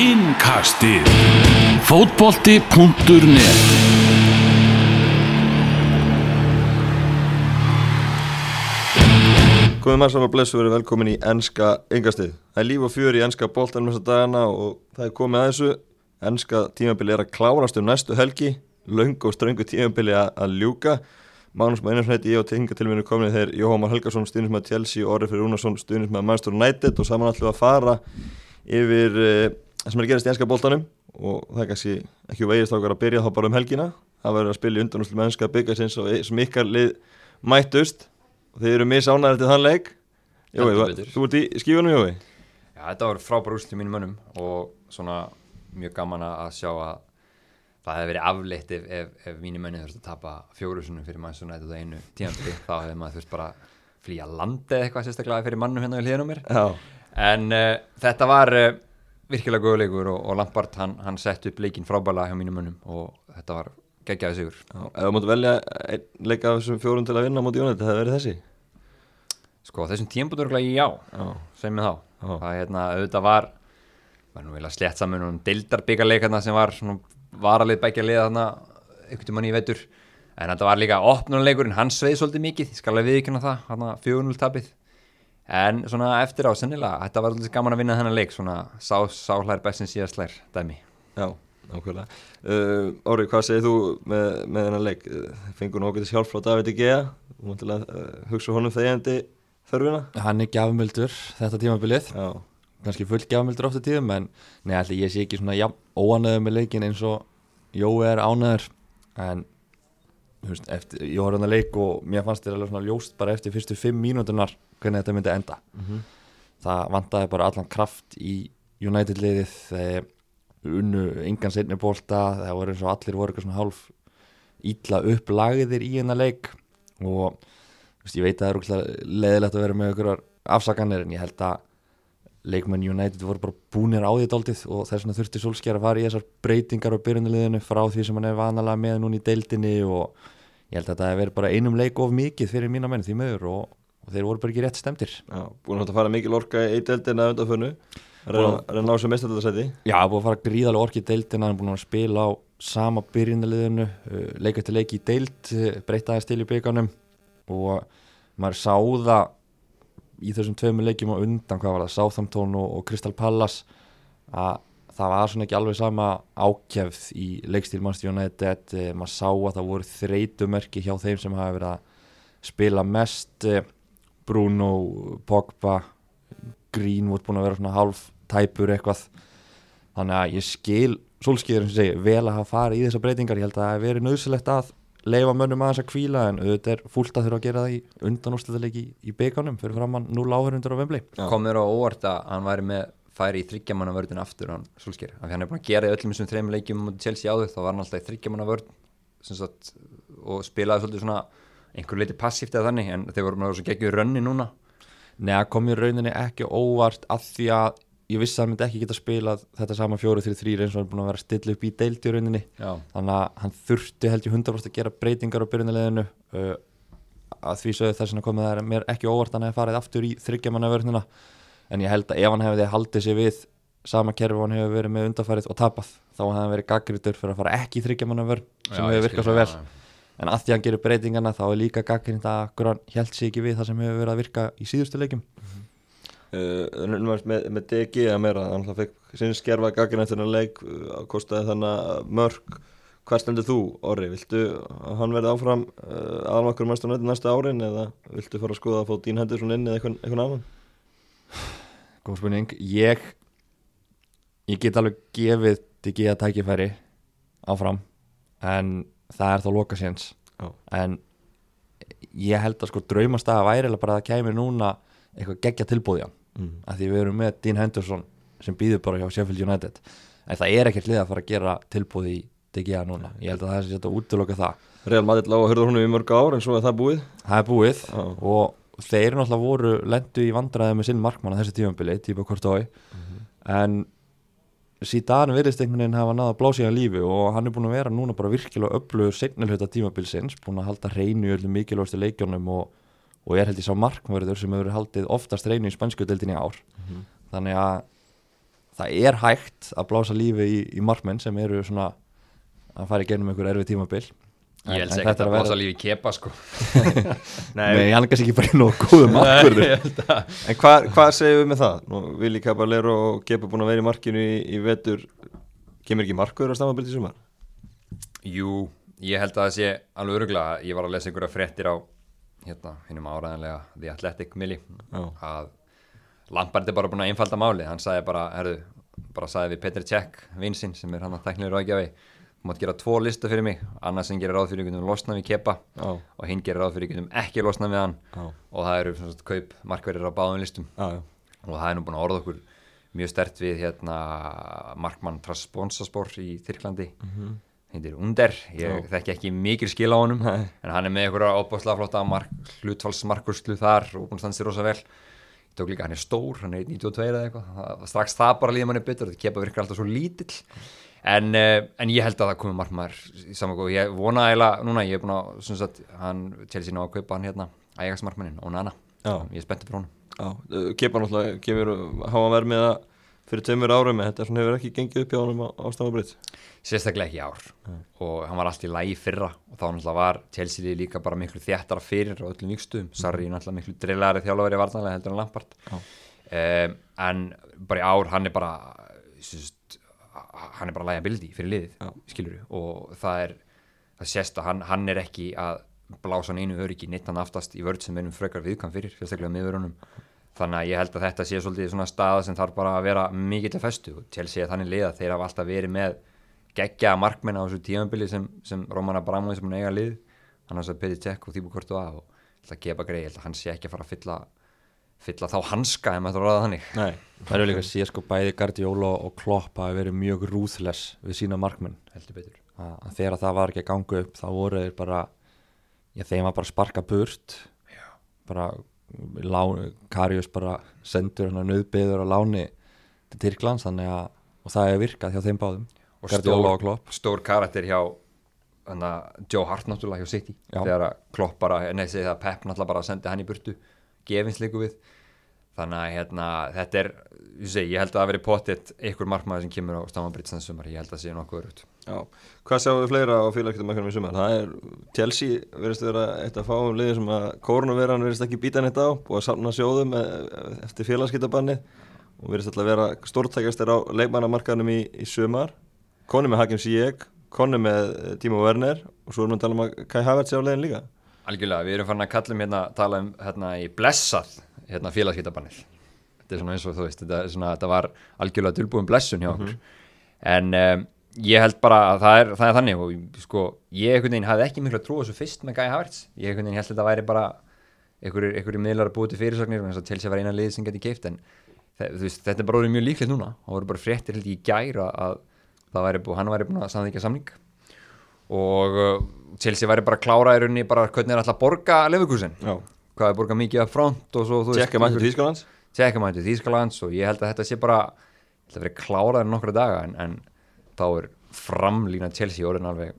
Innkastið Fótbolti.net Komið maður saman blessu verið velkomin í ennska yngastið. Það er líf og fjör í ennska boltanum þessa dagana og það er komið að þessu. Ennska tímabili er að klárast um næstu helgi, laung og ströngu tímabili að, að ljúka. Magnús maður einarsnætti ég og tenga til minni komin þegar Jóhamar Helgarsson stuðnins með Chelsea og Orri Fyrir Rúnarsson stuðnins með Manchester United og saman við að fara yfir það sem er að gerast í ennska boltanum og það er kannski ekki vegist ákveður að byrja þá bara um helgina. Það verður að spila í undanúslu með ennska byggasins og sem ykkar lið mættust. Og þið eru misánæður til þann leik. Jói, þú, ert í skífunum Jói? Já, þetta var frábær úrslit mínum mönnum og svona mjög gaman að sjá að það hefði verið afleitt ef, ef, ef mínir menni þurfti að tapa fjórusunum fyrir mann svona þetta einu tíðanbyrði þá hefði maður þurft bara flýja landi eða eitthvað sérstaklega fyrir mannum hérna við hliðin á mér. Já, en uh, þetta var uh, virkilega góða leikur og, og Lampard hann, hann sett upp leikinn frábæla hjá mínum mönnum og þetta var geggjaði sigur. Ef þú mútu velja einn leik af þessum fjórun til að vinna á móti Jónætti, það hefði verið þessi? Sko þessum örgulega já, Já, sem með þá. Já. það hérna auðvitað var var nú vilja slett saman um deildarbyggarleikarna sem var svona varalið bækja liða þarna einhvern mann í vetur. En þetta var líka opnuleikurinn, hann sveið svolítið mikið ég skal alveg viðkynna það, hann 4-0 tapið en svona eftir á sennilega, þetta var svolítið gaman að vinna þennan leik svona sá, sá hlær best sem síðast hlær dæmi. Já, nákvæmlega. Uh, Orri, hvað segir þú með, með þennan leik? Uh, Fengur nú okkur til hjálp frá David Igea mútu að uh, hugsa honum þegjandi þörfina. Hann er gjafmildur þetta tímabilið. Já, kannski full gjafmildur ofta tíðum en nei, allir ég sé ekki svona jafn óanöðu með leikin eins og Jói er ánöður en veist, eftir, ég horfði hann að leik og mér fannst þér alveg svona ljóst bara eftir fyrstu fimm mínútunar hvernig þetta myndi enda. Það vantaði bara allan kraft í United liðið þeir unnu engan seinni bólta það voru eins og allir voru eitthvað svona hálf ítla upplagðir í hennar leik og veist, ég veit að það er úrslega leðilegt að vera með einhverjar afsakanir en ég held að leikmenn United voru bara búnir á því dálítið og þess vegna þurfti Solskjær að fara í þessar breytingar á byrjunaliðinu frá því sem hann er vanalega með núna í deildinni og ég held að þetta hefur verið bara einum leik of mikið fyrir mína menn því meður og, og þeir voru bara ekki rétt stemtir já, búin að fara mikil orka í deildina undanfönnu Reyna að ná sem mestardalsæti Já, það er búið að fara gríðalega orki í deildina hann búin að spila á sama byrjunaliðinu uh, leik eftir leik í deild breytaði stil í og þessum tveimur leikjum á undan hvað var það, Southampton og, og Crystal Palace að það var svona ekki alveg sama ákjæfð í leikstíl Manchester United uh, maður sá að það voru þreytumerki hjá þeim sem hafa verið að spila mest uh, Bruno, Pogba Greenwood búin að vera svona hálf tæpur eitthvað. Þannig að ég skil solskýður sem segi vel að hafa farið í þessar breytingar ég held að það hef verið nöðsilegt að leifa mönnum aðeins að kvíla en auðvitað er fúlt að þurfa að gera það í undanúrslutaleiki í beikanum fyrir framann 0 áhörundur á Vembli Já. kom mér á óvart að hann væri með færi í þryggjamanna vörðin aftur hann Solskjær, af því hann er búin að gera í öllum þessum þreim leikjum mútið Chelsea áður, þá var hann alltaf í þryggjamanna vörð sagt, og spilaði svolítið svona einhver leiti passíft eða þannig en þeir voru með svo geggjur rönni núna. Nei, kom mér rauninni ekki óvart af því að ég vissi að hann myndi ekki geta spilað þetta sama 4-3-3 eins og hann er búin að vera að stilla upp í deild í rauninni. Já, þannig að hann þurfti held ég 100% að gera breytingar á byrjunarleginu uh, að því sögðu þess að komið það er mér ekki óvart hann hefði farið aftur í þryggjamannavörnina en ég held að ef hann hefði haldið sér við sama kerfi hann hefur verið með undarfærið og tapað þá hefði hann verið gaggrítur fyrir að fara ekki í þryggjamannavörn sem hefur virkað svo vel. en að því að hann gerir breytingarna þá er líka gaggrínt að hann held sér ekki við það sem hefur verið að virka í síðustu leikjum. uh, með, með DG að meira hann alltaf fekk sinni skerfa gagginni eftir þennan leik uh, kostaði þannig mörg hvað stendur þú, Orri, viltu að hann verði áfram uh, aðalmakkur mæstur næsta árin eða viltu fara að skoða að fá Dín Henderson inn eða eitthvað, eitthvað annan? Góð spurning. Ég ég get alveg gefið DG að tækifæri áfram en það er þá loka séns en ég held að sko draumastæða væri eiginlega bara að það kæmi núna eitthvað geggja tilbúði hann mm. að því við erum með Dean Henderson sem býður bara hjá Sheffield United. En það er ekkert lið að fara að gera tilbúði í DGA núna, ég held að það sé þetta útiloka það. Real Madrid lág að hörða húnum í mörg ár en svo er það búið. Það er búið. Já. og þeir náttúrulega voru lendu í vandræði með sinn markmann á þessi tífambili, típa Kortói en síðan virðist einhvern veginn hafa náða að hann lífi og hann er búin að vera núna bara virkilega öflugur segnilhauta tímabilsins, búin að halda reynu í öllum mikilvægstu leikjónum og, og ég er held ég sá markmörður sem hefur haldið oftast reynu í spænsku deildinni í ár. Þannig að það er hægt að blása lífi í, í markmenn sem eru svona að fara í genum einhver erfið tímabil. Ég held ekki þetta að að vera- blása lífi í kepa sko. Nei, hann er kannski ekki bara inn á góðum ég held að En hvað hva segir við með það? Nú, Vili Caballero og Gepa búin að vera í markinu í, í vetur. Kemur ekki markverður á stamabildi sumar? Jú, ég held að það sé alveg öruglega Ég var að lesa einhverja fréttir á hérna, hinnum áræðanlega The Athletic Milli Já. að Lampard er bara búin að einfalda máli hann sagði bara, herðu, bara sagði við Petr Cech vinsinn sem er hann að teknilega ráðgjafi þú mátt gera tvo lista fyrir mig annars sem gerir ráð fyrir einhvern veginn losna við kepa Já, og hinn gerir ráð fyrir einhvern veginn ekki losna við hann. Já, og það eru svona, svona, kaup markverðir á báðum listum. Já, og það er nú búin að orða okkur mjög stert við hérna Markmann Trasponsaspor í Tyrklandi. Mm -hmm. Heitir Under. Ég þekki ekki mikil skil á honum en hann er með einhverja óbúslega flotta mark, hlutfalsmarkurslu þar og búin að standa sér rosa vel. Ég tók líka, hann er stór, hann er 1.92 eða eitthvað. Strax það bara líður manni betur þetta kepa virkar alltaf svo lítill. En, uh, en ég held að það komi markmaður í saman góð, ég vona eiginlega núna, ég er búin að, svona sagt, hann Chelsea ná að kaupa hann hérna, Ajax markmannin, Onana. Já. ég er spenntur fyrir honum. Já. Uh, Gepa náttúrulega kemur háa verð með það fyrir tveimur árum en þetta svona hefur ekki gengið upp hjá honum á, á stamabild sérstaklega ekki ár. Og hann var allt í lagi fyrra. Og þá náttúrulega var Chelsea líka bara miklu þjættara fyrir á öllum vikstuðum, Sarri náttúrulega miklu drillari þjálfari vartanlega heldur en Lampard. Um, en bara í ár hann er bara sérst, hann er bara liability fyrir liðið, skilur og það er, það sést að hann, hann er ekki að blása hann einu öryggi neitt hann aftast í vörð sem við erum frekar viðkvæm fyrir, sérstaklega miðurunum þannig að ég held að þetta sé svolítið svona staða sem þarf bara að vera mikill að festu. Og Chelsea er þannig liða, þeir hafa alltaf verið með geggja markmenn á þessu tímanbili sem, sem Roman Abramovic sem hann eiga lið. Hann að Petri Cech og Þýbu Kortu að og þetta gefa greið, ég held að hann sé ekki að fara að fylla fylla þá hanska ef maður ráða þannig. Nei, Það eru líka að sé sko bæði Guardiola og Klopp hafi verið mjög ruthless við sína markmenn. Heldur betur. Að að þegar það var ekki að ganga upp þá voru þeir bara já, lán, Karius bara sendur hann að nöðbyður á láni til Tyrklands þannig að og það er virkað hjá þeim báðum. Og stór, og Klopp. stór karakter hjá hana, Joe Hart náttúrulega hjá City. Já. þegar Klopp bara, nei það Pep náttúrulega bara sendi hann í burtu gefinsleiku við. Þannig að hérna, þetta er ég, segi, ég held að það veri pottitt einhver markmaður sem kemur á Stammabrits þessu sumar, ég held að það sé nokkuð örugt já. Hvað sjáum við fleira á félagskiptum í sumar? Það er Chelsea verðist vera eitt af fáum liðið sem að kórnuveran verðist ekki býta neitt á búið að safna sjóðum eh, eftir félagskiptabanni og verðist alltaf vera stórtækastir á leikmannamarkaðnum í, í sumar konni með Hakim Ziyech konni með eh, Timo Werner og svo erum við að tala um að Kai Havertz er á leiðin líka Algjörlega, við erum farin að kalla um hérna, tala um hérna í blessað hérna félagskiptabannið. Þetta er svona eins og þú veist, þetta, svona, þetta var algjörlega dulbúin blessun hjá okkur. En um, ég held bara að það er, það er þannig og sko, ég einhvern veginn hafði ekki miklu að trúa þessu fyrst með Guy Havertz. Ég einhvern veginn held að þetta væri bara einhverjir, einhverjir miðlar að búið til fyrirsagnir og og til þess að vera eina lið sem geti keift en veist, þetta er bara orðið mjög líklegt núna. Það voru bara fréttir held ég í gæra að það væri búið, hann væri búin að samþykja samning og uh, Chelsea væri bara að klára í rauninni bara hvernig er alltaf að borga Já, hvað er borga mikið af front og svo þú tjekka mættu Þetta þetta þá er framlína Chelsea orðin alveg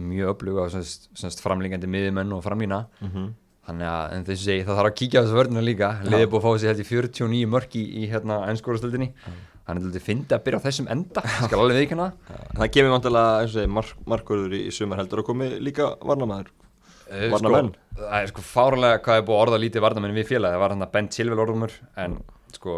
mjög öfluga og semst, semst framlíkandi miðjumenn og framlína. Þannig að en þessu segi það þarf að kíkja á þessu vörðina líka. Liðið búið að fá sér held í 49 mörk í, í hérna ennskórastöldinni þannig að þetta fyndi að byrja á þessum enda. Skal alveg viðkynna það. Kemur vantilega eins og segi mark, markvörður í, sumar heldur að komi líka varnamæður Eh, Varnarmenn? sko, það er sko fárlega hvað er búið að orða lítið varnamenn við félagi, það var hann að Ben Chilwell orðumur en sko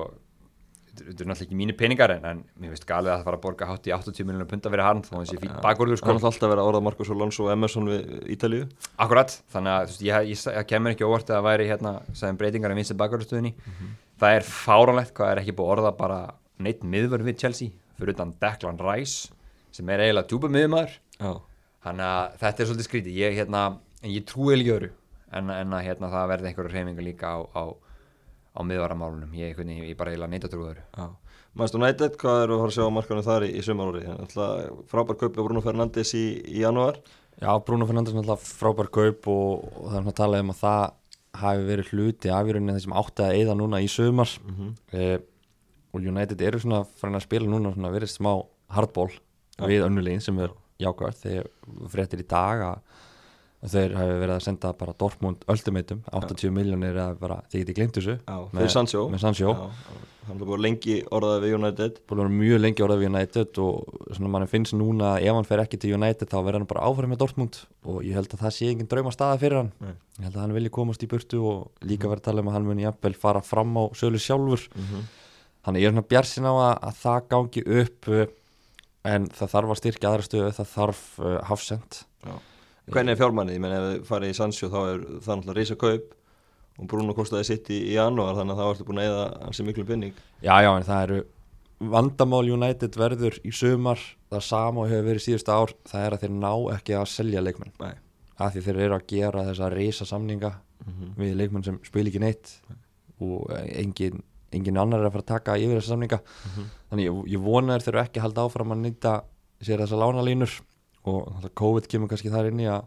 þetta er náttúrulega ekki mínu peningar en, en mér finnst galið að það fara að borga hátt í 80 miljonar punta fyrir hann sé fínt bakvörður Það sko. Er náttúrulega alltaf verið að orða Marcus Alonso og Emerson við Ítalíu. Akkurat, þannig að veist, ég, ég, ég kemur ekki óvart að það væri hérna sem breytingar í vinstu bakvörðurstöðinni það er fáralegt hvað er ekki búið að orða bara neitt miðvörð við Chelsea fyrir utan Declan Rice sem er eiginlega djúpa miðumæður Já, Þannig að þetta er svolítið skrítið, ég, hérna, en ég trúi ekki öru en, en að hérna, það verði einhverju reyfingar líka á, á, á miðvaramálunum, ég, veginn- ég bara eiginlega neita já. Manstu United, hvað eru að fara að sjá á markanum þar í, í sumaróri? Frábær kaupi á Bruno Fernandes í, í janúar. Já, Bruno Fernandes er náttúrulega frábær kaup og, og það er náttúrulega talað um að það hafi verið hluti af í rauninni þessum átti að eyða núna í sumar. Eh, og United eru svona farin að spila núna svona verið smá hardball við önnulegin sem er jákvært þegar fréttir í dag að að þeir hafi verið að senda bara Dortmund ultimatum, 80 miljónir eða bara þið getið glimt þessu. Já, með, Sancho. með Sancho. Já, hann er búin lengi orðaði við United. Búin mjög lengi orðað við United og mann finnst núna ef hann fer ekki til United þá verður hann bara áfram með Dortmund. Og ég held að það sé engin drauma staða fyrir hann. Nei. ég held að hann vilji komast í burtu og líka verið að tala um að hann muni jafnvel fara fram á sölu sjálfur. Mhm. þannig ég er svona bjarsin á að, að það gangi upp uh, en það þarf að styrkja aðra stöðu það þarf uh, hafsend Hvernig er fjármannið? Ég menn ef þið farið í Sandsjó þá er það náttúrulega reysa kaup og Bruno kostaði sitt í, í janúar þannig að þá ertu búin að eða hansi miklu binning já já en það eru vandamál United verður í sumar það sama og hefur verið síðustu ár það er að þeir ná ekki að selja leikmenn Nei. af því þeir eru að gera þessa reysa samninga Mhm. við leikmenn sem spil ekki neitt og engin, engin annar er að fara að taka yfir þessa samninga Mhm. þannig ég, ég vona þeir þurfa ekki að halda áfram að nýta sér þessa lánalínur og COVID kemur kannski þar inn í að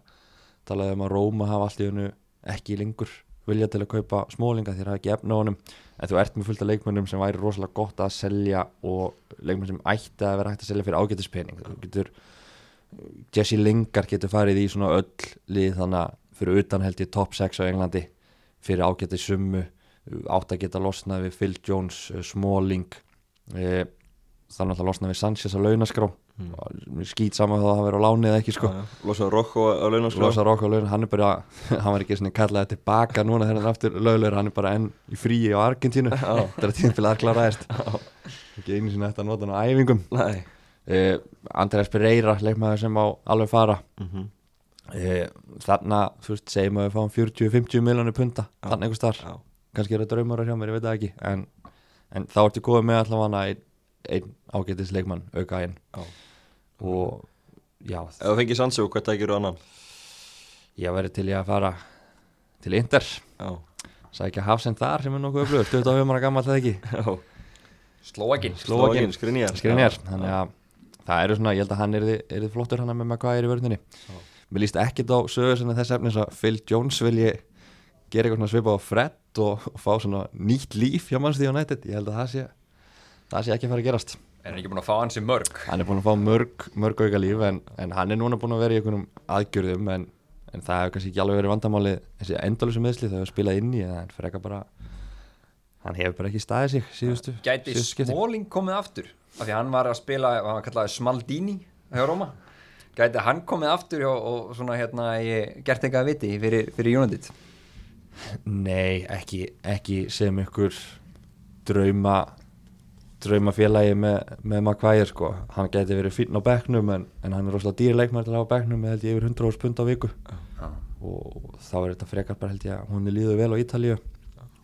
tala um að Róma hafa allt í hennu ekki lengur vilja til að kaupa smólinga þeir hafa ekki efna honum. En þú ert með fullt af leikmennum sem væri rosalega gott að selja og leikmenn sem ætti að vera hægt að selja fyrir ágætispenning þú getur Jesse Lingard getur farið í svona öll lið þannig að fyrir utan held ég top 6 á Englandi fyrir ágæti summu átt að geta losnað við Phil Jones, eh, Smalling e, þannig að losnað við Sanchez á launaskrá mm. skýt saman að það verið á láni eða ekki sko. Losaði Rokko á launaskrá Losa Rokko á laun, hann er bara hann var ekki svona kallaði tilbaka núna þegar hann aftur löglegur, hann er bara enn í fríi á Argentínu. Þetta er tíðan fyrir að kláraðist ekki einu sinni eftir að nota hann á æfingum. Uh, Andrés Pereira, leikmaður sem á alveg fara. Mm -hmm. uh, þarna, þú veist, segjum að við fáum 40-50 miljónir punta, þarna einhvers þar Já, kannski er það draumar hjá mér, ég veit það ekki. En, en þá ertu góðið með allavega einn ein ágætis leikmann auka einn og já, Ef þú fengið Sandsjó, hvað tækir þú annan? ég verið til ég að fara til Inter, Já. Sækja Hafsend þar sem er nokkuð öflugur, 25 ára gammal það ekki? Já. Slóakin Slóvakinn. Skrinjar Skrinjar, þannig að það eru svona, ég held að hann er þið flottur hann með hvað er í vörðinni mér líst ekkit á sögur sem þess efnis að Phil Jones vil ég gera eitthvað svona svipað á Fred og, og fá svona nýtt líf hjá mannstíð og nættið, ég held að það sé það sé ekki að fara að gerast Er hann ekki búin að fá hans í mörg? hann er búin að fá mörg, mörg auka líf en, en hann er núna búin að vera í einhvernum aðgjörðum en, en það hefur kannski ekki alveg verið vandamáli þessi endalösu meðsli það hefur spilað inn í en freka bara hann hefur bara ekki staðið sig síðustu Gæti síðustu. Smalling komið aftur? Af því hann var að spila, hann kallaði Smaldini hjá Róma Gæti hann komið aftur og, og svona hérna ég, gert eitthvað að viti fyrir, fyrir United Nei, ekki, ekki sem ykkur drauma draumafélagi með, með Maguire sko. Hann geti verið fínn á bekknum en, en hann er rosalega dýrleikmar til að hafa á bekknum með held ég yfir 100 pund á viku. Já. og þá er þetta frekar bara held ég að hún er líður vel á Ítalíu.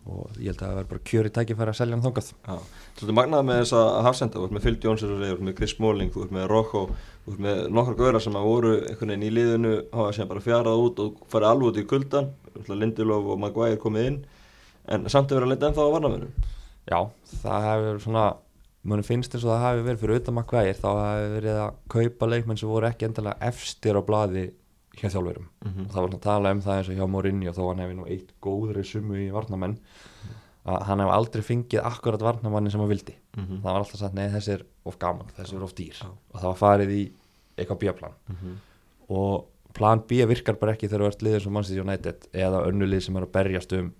Og ég held að það verður bara kjöri tækifæri að selja hann þangað. Já, svolítið magnað með þessa hafsenda, þú ert með Phil Jones þú ert með Chris Smalling, þú ert með Rocco, þú ert með nokkra gauðra sem að voru einhvern veginn í liðinu, hafa sem bara fjarað út og farið alveg út í kuldan, Lindelof og Maguire komið inn, en samt að vera að leita ennþá á varnamönnum. Já, það hefur svona mann finnst eins og það hafi verið fyrir utan Maguire þá hafi verið að kaupa leikmenn sem voru ekki endilega efstir á blaði hjá þjálfurum Mhm. og það var að tala um það eins og hjá Mourinho þó hann hefði nú eitt góðri sumu í varnamenn að hann hefði aldrei fengið akkurat varnamanni sem hann vildi Mhm. það var alltaf sagt, nei þessi er of gaman þessi er of dýr Já. og það var farið í eitthvað B-plan Mhm. og plan B virkar bara ekki þegar þú ert liður sem Manchester United eða önnu lið sem er að berjast um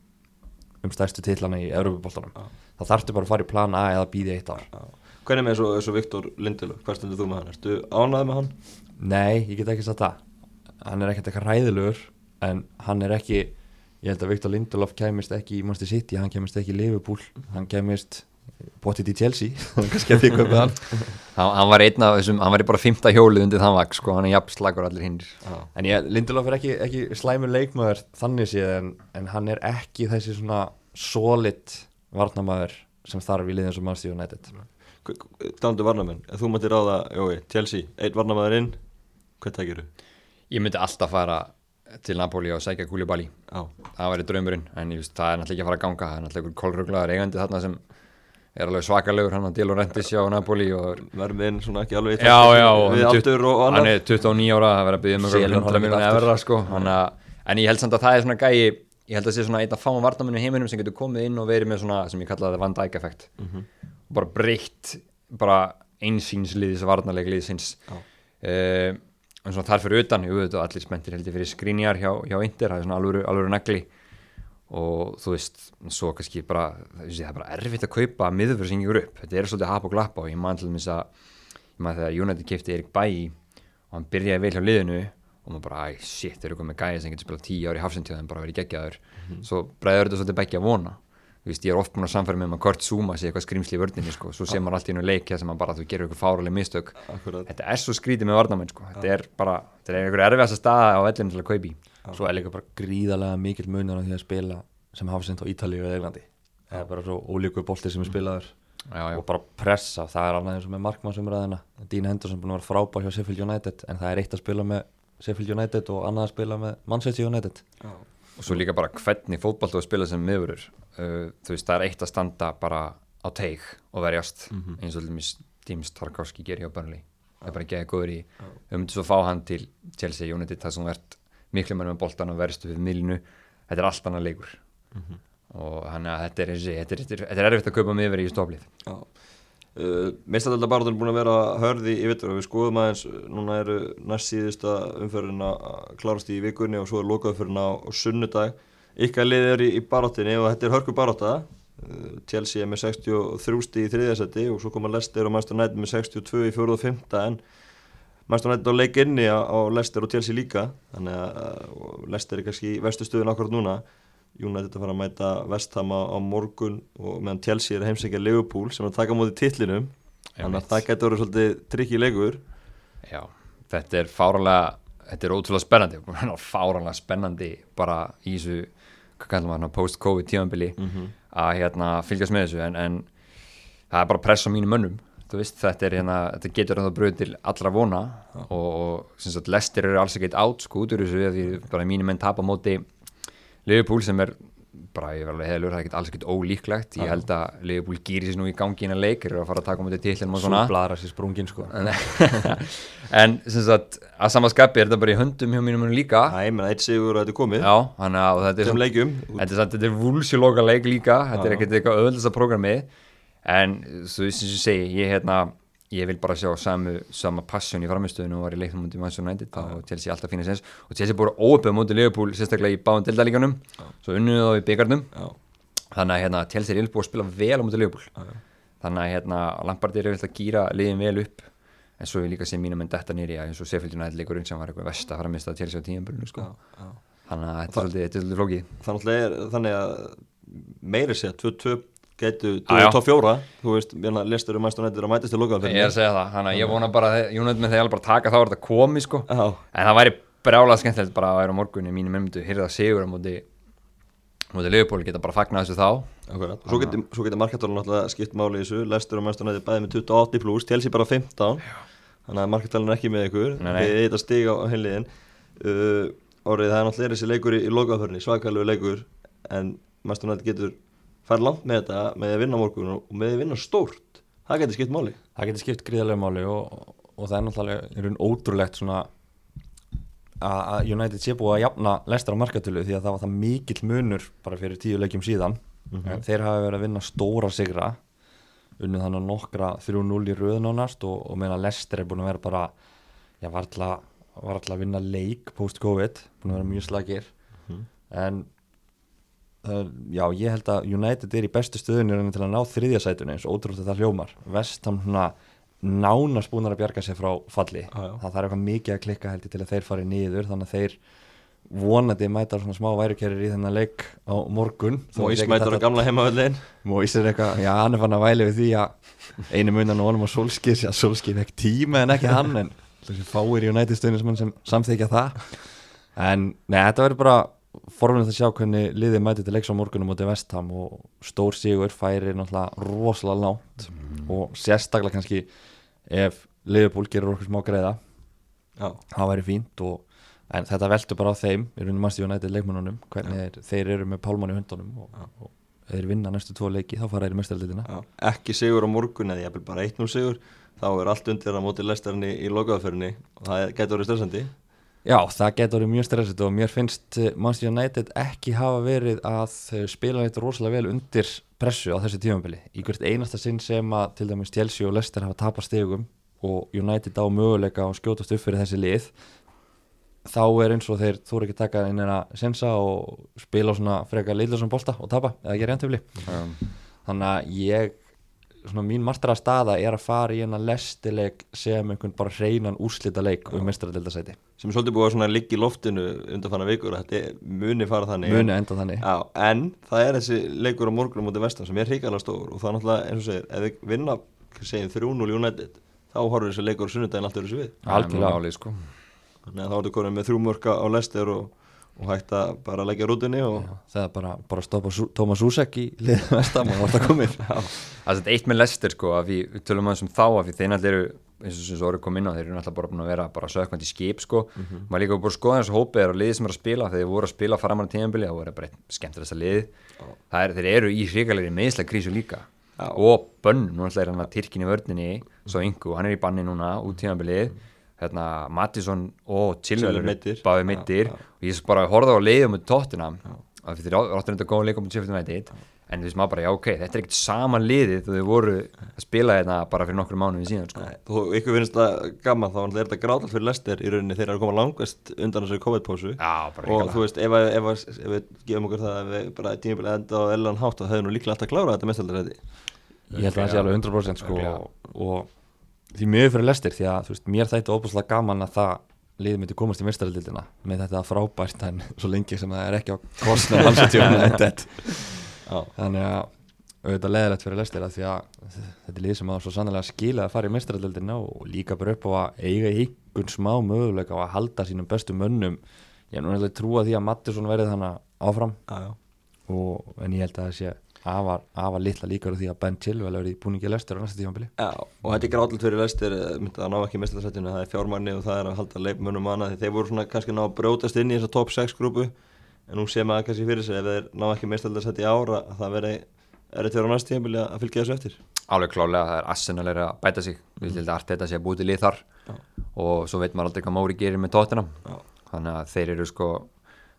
um stærstu titlana í Európa-boltanum Já. Þá þarftu bara að fara í plan A eða býði eitt ár Já. Hvernig með og Viktor Lindelof, hvað stendur þú með hann? Ertu ánæðið með hann? Nei, ég get ekki sagt það hann er ekkert eitthvað ræðilegur en hann er ekki ég held að Viktor Lindelof kæmist ekki í Manchester City hann kæmist ekki í Liverpool hann kæmist bóttið í Chelsea kannski að því köpið hann hann, hann var einn af þessum, hann var í bara fymta hjólið undir þann vaks sko, hann er jafn slagur allir hinnir Já. en ég, Lindelof er ekki, ekki slæmur leikmaður þannig séð en, en hann er ekki þessi svona solid varnamaður sem þarf í liðin sem Manchester United Dandu varnamenn, ef þú mættir ráða, jói, Chelsea, einn varnamæður inn, hvað tækir þú? ég myndi alltaf fara til Napoli og sækja Koulibaly Já, það væri draumurinn, en ég veist, það er náttúrulega ekki að fara að ganga það er náttúrulega einhver kolruglaður eigandi þarna sem er alveg svakalegur, hann að Dilo Rentis hjá Napoli og verðum við inn svona ekki alveg Já, já, við aldur og, og hann annað er 29 ára, það verður að byggja um Selur einhverjum hann 100 miljónu aftur. evra sko. Hanna, en ég held samt að það er svona gæi ég held að það sé svona einn af fáum varnamennu heiminum sem getur komið inn og verið með svona sem ég kallaði Van Dijk effekt. Mhm. og bara breytt bara einsýnsliðis varnarlegliðsins Já. uh, en svona þar fyrir utan, jú, þetta allir spenntir held ég fyrir skrínjar hjá, hjá Inter, það er svona alvöru, alvöru nagli og þú veist, svo kannski bara það er bara erfitt að kaupa miðurfyrir sem yngur upp, þetta er svolítið hap og glappa og ég man til að ég man þegar United kefti Erik Bæi og hann byrjaði vel hjá liðinu og maður bara, æ, shit, þeir eru komið gæði sem getur spilað tíu ári í hafsendtíðan bara verið geggjaður svo bregður þetta svolítið begja vona. Þú veist, ég er oft búin að samfæra með maður Kurt Zuma sé eitthvað skrimsli í vördninni sko. svo sé maður allt í einu leikja sem maður bara þú gerir eitthvað fáraleg mistök. Akkurat. þetta er svo skrítið með varnamenn sko. þetta er bara, þetta er einhver erfiðast að staða á vellinu til að kaupi Svo er líka bara gríðarlega mikill munur á því að spila sem hafa sendt á Ítalíu eða Englandi. Það er bara svo ólíku bolti sem er spilaður. Já, já. og bara pressa, það er annað eins og með markmannsumræðina Dean Henderson búin að vera frábær hjá Sheffield United en það er eitt að spila með Sheffield United og annað að spila með Manchester United. Og svo líka bara hvernig fótball þú að spila sem miðurur uh, þú veist, það er eitt að standa bara á teig og verjast eins og til Tíms Tarkovski gerir hjá Burnley. Það er bara ekki góður í við myndum svo fá hann til Chelsea United það sem verðt miklu mennum með boltan og verðstu við miðlinu. Þetta er allt annað leikur. Og hann að þetta er, þetta er, er, er erfitt að kaupa miðveri í stoflið Já. Uh, Meistadaldabarðun er búin að vera hörði í vittur og við skoðum aðeins, uh, núna eru næst síðusta umferðin að klárast í vikunni og svo er lokaumferðin á, á sunnudag. Ykkar lið er í, í baráttinni og þetta er hörku barátta. Uh, Chelsea er með 63 stig í þriðasætti og svo koma Leicester og Manchester United með 62 í fjóruð og fymta en Manchester United á leik inni á, á Leicester og Chelsea líka. Þannig að uh, og Leicester er kannski í vestu stöðun akkurat núna United að fara að mæta Vestham á, morgun og meðan Chelsea er að heimsækja Liverpool sem er að taka móti titlinum. Þannig að það getur verið svolítið trikki leikur. Já, þetta er fáralega þetta er ótrúlega spennandi. Fáralega spennandi bara í þessu maður, post-covid tímanbili að hérna fylgjast með þessu. En, en það er bara press á mínu mönnum veist, þetta hérna, þetta getur það bröð til allra vona. Og, og lestir eru alls ekkert átt sko út úr þessu því bara mínu menn tapa Liverpool sem er bara, ég verði alveg heðalur, það er ekkert alls ekkert ólíklegt. Ég held að Liverpool gýri sér nú í gangi innan leik eru að fara að taka móti tillin og svona. Súbladra sér sprungin sko. En, sem sagt að sama skapi er þetta bara í höndum hjá mínum líka. Það er meina eitt sigur að þetta er komið. Já, að þetta er, sem þetta er, þetta er vúlsjóloka leik líka. Þetta er ekkert eitthvað öðvöldast programmi en svo sem ég segi ég, hérna, ég vil bara sjá samu, sama passion í framistöðinu og var í leiknum mútið Manchester United og Chelsea alltaf finna sens og Chelsea búið óöpið mútið Liverpool sérstaklega í báðum deildalíkanum svo unnuðu þá í byggarnum þannig að hérna, Chelsea er búið að spila vel á mútið Liverpool. Já, þannig að hérna, Lampard er vilt að gýra liðin vel upp. En svo er líka sem mínum en detta nýri eins og Sheffield United leikurinn sem var eitthvað vest að fara að mista til sér á tíðanbörnu sko. þannig að þetta er svolítið, flókið. Þannig að meiri sé að 2-2 getu Já, já. 2-4 þú veist, lestur um Manchester United að mætast til lokaðan ég er að segja það, þannig að ég vona bara að United með þegar bara taka þá er þetta komið sko. Já, en það væri brjálað skemmtilegt bara að vera morgunni mínum myndu hýrða sigur á móti móti Leopold geta bara fagnað þessu þá. Akkurat. Svo getur, svo getur marketálun náttúrulega skipt máli í þessu. Lestur um Manchester United bæði með 28 pluss Chelsea bara 15 þannig að marketálun er ekki með ykkur. Uh, það er náttúrulega þessi en farið langt með þetta með að vinna morgun og með að vinna stórt. Það getur skipt máli. Það getur skipt gríðarlega máli og, og það er náttúrulega ótrúlegt svona að United sé búið að jafna lestar á markatölu því að það var það mikill munur bara fyrir tíu leikjum síðan. En þeir hafa verið að vinna stóra sigra unnið þannig nokkra 3-0 í röðun ánast og, og meðan Lester er búin að vera bara já, var alltaf, að vinna leik post-covid, búin að vera mjög slagir en það, já, ég held að United er í bestu stöðunni rauninni til að ná þriðja sætunni eins og ótrúlega það hljómar. Vestham svona nánast búin að bjarga sér frá falli. Já. það þarf eitthvað mikið að klikka held ég til að þeir fari niður þannig að þeir vonandi mæta svona smá værukerir í þennan leik á morgun Ísmætur þetta- á gamla heimavöldin Móis er eitthvað, já hann er fann að væli við því að einu munan og honum á Solskir já Solskir fekk tíma en ekki hann en fáir í United stöðnismenn sem samþykja það. En neða þetta verður bara forvinnilegt að sjá hvernig liðið mæti til leiks á morgunum mútið Vestham og stór sigur færi náttúrulega rosalega lánt og sérstaklega kannski ef Liverpool gerur okkur smá greiða Já, það væri fínt og en þetta veldur bara á þeim í rauninu mannstu United leikmannunum hvernig þeir, þeir eru með pálmann í hundunum og, og ef þeir vinna næstu tvo leiki þá fara þeir í mestarleitina ekki sigur á morgun eða ég vil bara 1-0 sigur þá er allt undir að móti lestarni í lokaðförni og það getur verið stressandi Já, það getur mjög stressið og mér finnst eh, Manchester United ekki hafa verið að eh, spila þetta rosalega vel undir pressu á þessu tímabili. Í hvert einasta sinn sem að til dæmis Chelsea og Leicester hafa tapast stegum og United á möguleika og skjótast upp fyrir þessi lið þá er eins og þeir þú ekki að taka inn eina sensa og spila svona frekar leilur sem bolta og tapa eða gera jæntöfli um, þannig að ég svona mín marstara staða er að fara í hennar lestileik sem einhvern bara hreinan úrslita leik um mestaradeildasæti sem er svolítið búið að svona ligga í loftinu undan fann vikur að þetta muni fara þannig. Muni enda þannig. Já, en það er þessi leikur á morgunum mútið vestan sem er hrikalega stór og það er náttúrulega eins og segir, ef við vinna segjum 3-0 United þá horfur þessi leikur á sunnudaginn allt öðru svið Algjörlega. álið, sko. þannig að þá ertu konið með þrjú mörka á Lester og, og hægt að bara leggja rútinni og það er bara, bara stoppa Tómas Úsek í liðið vestam og það komið Það er eitt með Lester sko að við, við tölum aðeins um þá að því þeir náttúrulega eru eins og sem svo orðið kom inn á þeir eru náttúrulega bara búin að vera bara sökvandi skip sko. Maður líka búin að skoða þessu hópið er og liðið sem er að spila þegar þeir voru að spila framan á tíðanbili það voru bara eitt skemmtilegsta lið. Það er, þeir eru í hrikalegri meðislega krísu líka. Já. og bönn, nú náttúrulega er hann að Tyrkin í vörninni svo yngu, hann er í banni núna út tíðanbilið hérna Mattisson og Chilwell báði mittir og ég bara horfði á leiðum með tóttina af því þeir áttur þetta góða leikum með Sheffield United. En þú veist maður bara, já ok, þetta er ekkert sama liðið þú voru að spila þetta bara fyrir nokkru mánuðin síðan sko. Nei, Þó ykkur finnst það gaman þá er þetta gráðalt fyrir Lester í rauninni þeir eru að koma langast undan þessari COVID-pósu. Og þú veist, ef, að- ef, að- ef við gefum okkur það að við bara tímabilið enda á ellan hátt þá hefur nú líklega alltaf klárað þetta mestaldaræti ég held að það sé alveg 100% sko, og því mjög fyrir lestir því að veist, mér þætti óbúslega gaman að það liðið myndi komast í mestaraldildina með þetta frábært en svo lengi sem það er ekki á kostnum hans að tjóna þannig að auðvitað leðilegt fyrir lestir að því að þetta er lið sem að svo sannlega skila að fara í mestaraldildina og líka bara upp á að eiga einhvern smá möguleika á að halda sínum bestu mönnum. Ég er nú náttúrulega trúa því að Mattisson verið þannig áfram. Já, já. Og, en ég held að það sé afar, afar litla líkar á því að Ben Chilwell verið í búningi lestur á næsta tífambili Já, og þetta er gráðalt fyrir Lester myndið að ná ekki mestaldarættinu, það er fjármanni og það er að halda annað því þeir voru svona kannski ná að brjótast inn í þessa top 6 grúpu en nú sé maður kannski fyrir sig ef þeir ná ekki mestaldarætti ára að það veri erriðt fyrir á næsta tímabili að fylgja þessu eftir. Alveg klálega, það er Arsenal er að bæta sig. Við held að allt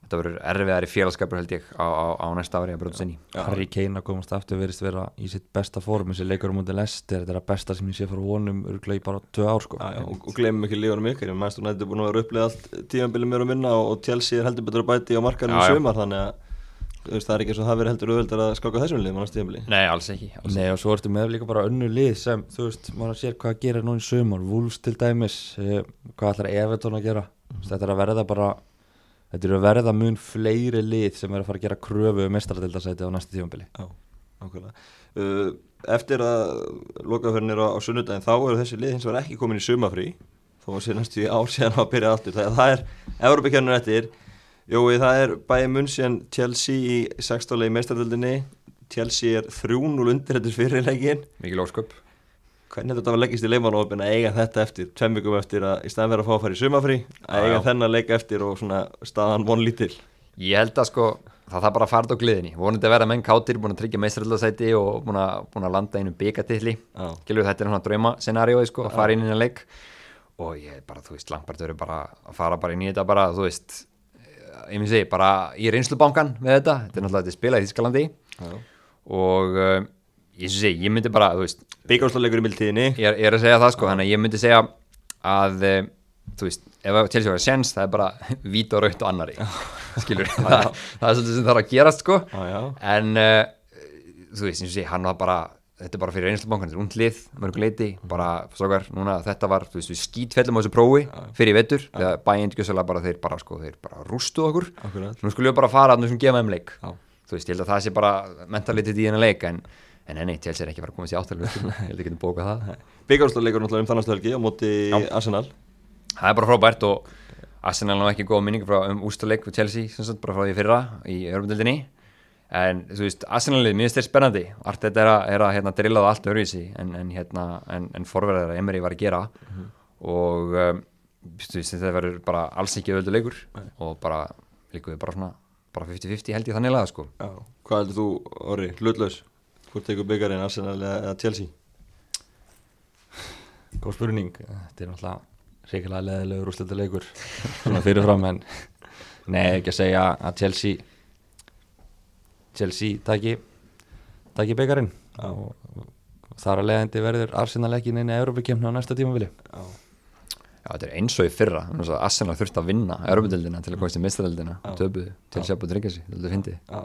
þetta að að þetta verður erfiðari félagskapur held ég á, á, á næsta ári að brjóta sinni Já. Harry Kane að komast aftur verist vera í sitt besta form þessi leikur um mútið lestir þetta er að besta sem ég sé fyrir honum örglega í bara tvö ár sko. Já, já, og, og glemum ekki lífunum ykkur ég mannst hún að þetta er búin að vera upplið allt tímabili mér og minna og, og Chelsea er heldur betur að bæti á markanum Já, í já. sumar þannig að það er ekki eins og það verið heldur auðveldar að skáka þessum liðum á næsta tímabili. Nei, alls ekki, alls Nei og svo ertu með líka bara önnu lið sem þú veist, maður sér hvað gerir nú í sumar. Wolves til dæmis, eh, hvað ætlar Everton að gera? Þetta er að verða bara þetta er að verða mun fleiri lið sem er að fara að gera kröfu um mestradildasæti á næsta tífambili Já, nákvæmlega. Uh, Eftir að lokaförnir á, á sunnudaginn þá eru þessi lið hins vegar ekki komin í sumafrí þó að sé næstu í ár síðan að byrja aftur. Það, það er Európa-kjörnur eftir. Jói, það er bæði munnsjön Chelsea í 16. í meistardöldinni Chelsea er 3-0 undir þetta fyrirleikin mikil ósköp Hvernig þetta var að leggist í leikmannópin að eiga þetta eftir tveim vikum eftir að í staðan vera að fá að fara í sumafrí að eiga þennan leik eftir og svona staðan von lítil? Ég held að sko, það þarf bara að fara á gliðinni. Vonandi að vera menn kátir, búin að tryggja meistaraldarsæti og búin að, búin að landa einu byggatilli. Gilur þetta er svona drauma scenariói sko, að fara inn í leik. Og ég bara, þú veist, verður bara að fara bara inn í þetta bara, þú veist ég myndi segi, bara í reynslubankan með þetta, þetta er náttúrulega þetta spilað í Þískalandi og uh, ég segi, ég myndi bara, þú veist Byggjárslagleikur í mildtíðinni. Ég er, ég er að segja það sko, þannig að ég myndi segja að uh, þú veist, ef að Chelsea var að sjens það er bara víta og raut og annari skilur, það, það er svolítið sem þarf að gerast sko, Já, já. en uh, þú veist, eins og sé, hann var bara þetta er bara fyrir einslubankan, þetta er undlið mörguleiti, bara, strókar, núna þetta var þú veist, við skítfellum á þessu prófi fyrir í vetur, þegar bæinn gjössalega bara þeir bara, sko, þeir bara rústu okkur. Akkurat. nú skulum við bara fara að þessum gefa þeim leik. Já. þú veist, ég held að það sé bara mentalitið í hennar leik, en en enni, Chelsea er ekki fara að komast í áttalegu ég held að getum bókað það. Byggjárslagleikur náttúrulega um þannastu helgi á móti Já. Arsenal. Það er bara frábært og Arsenal ná ekki góða minning frá um úrstaleik við Chelsea, sem sagt, bara frá því fyrra í Europadildinni en þú veist, Arsenalið, mér finnst þeir spennandi. Allt þetta er að, er að hérna, drilla það allt öruvísi en, en, hérna, en, en forverðar Emery var að gera. Og um, veist, þetta verður bara alls ekki öðvöldu leikur og bara líkuðu bara svona bara 50-50 held ég þannig laga sko. Já. Hvað heldur þú, Orri, hlutlaus? Hvort tekur byggarinn, Arsenal eða eða Chelsea? Góð spurning, þetta er náttúrulega reyngilega leðilegur úrslita leikur svona fyrirfram en nei ekki að segja að Chelsea Chelsea taki taki byggarinn. Og þar að leiðandi verður Arsenal ekki inn í Európa-kemna á næsta tímafili Já. Já, þetta er eins og í fyrra. Þannig að Arsenal þurfti að vinna Europadildina til að komast í mistadeldina Já. töpuðu. Til Sjöpa og tryggja sig, þetta er fyndið? Já,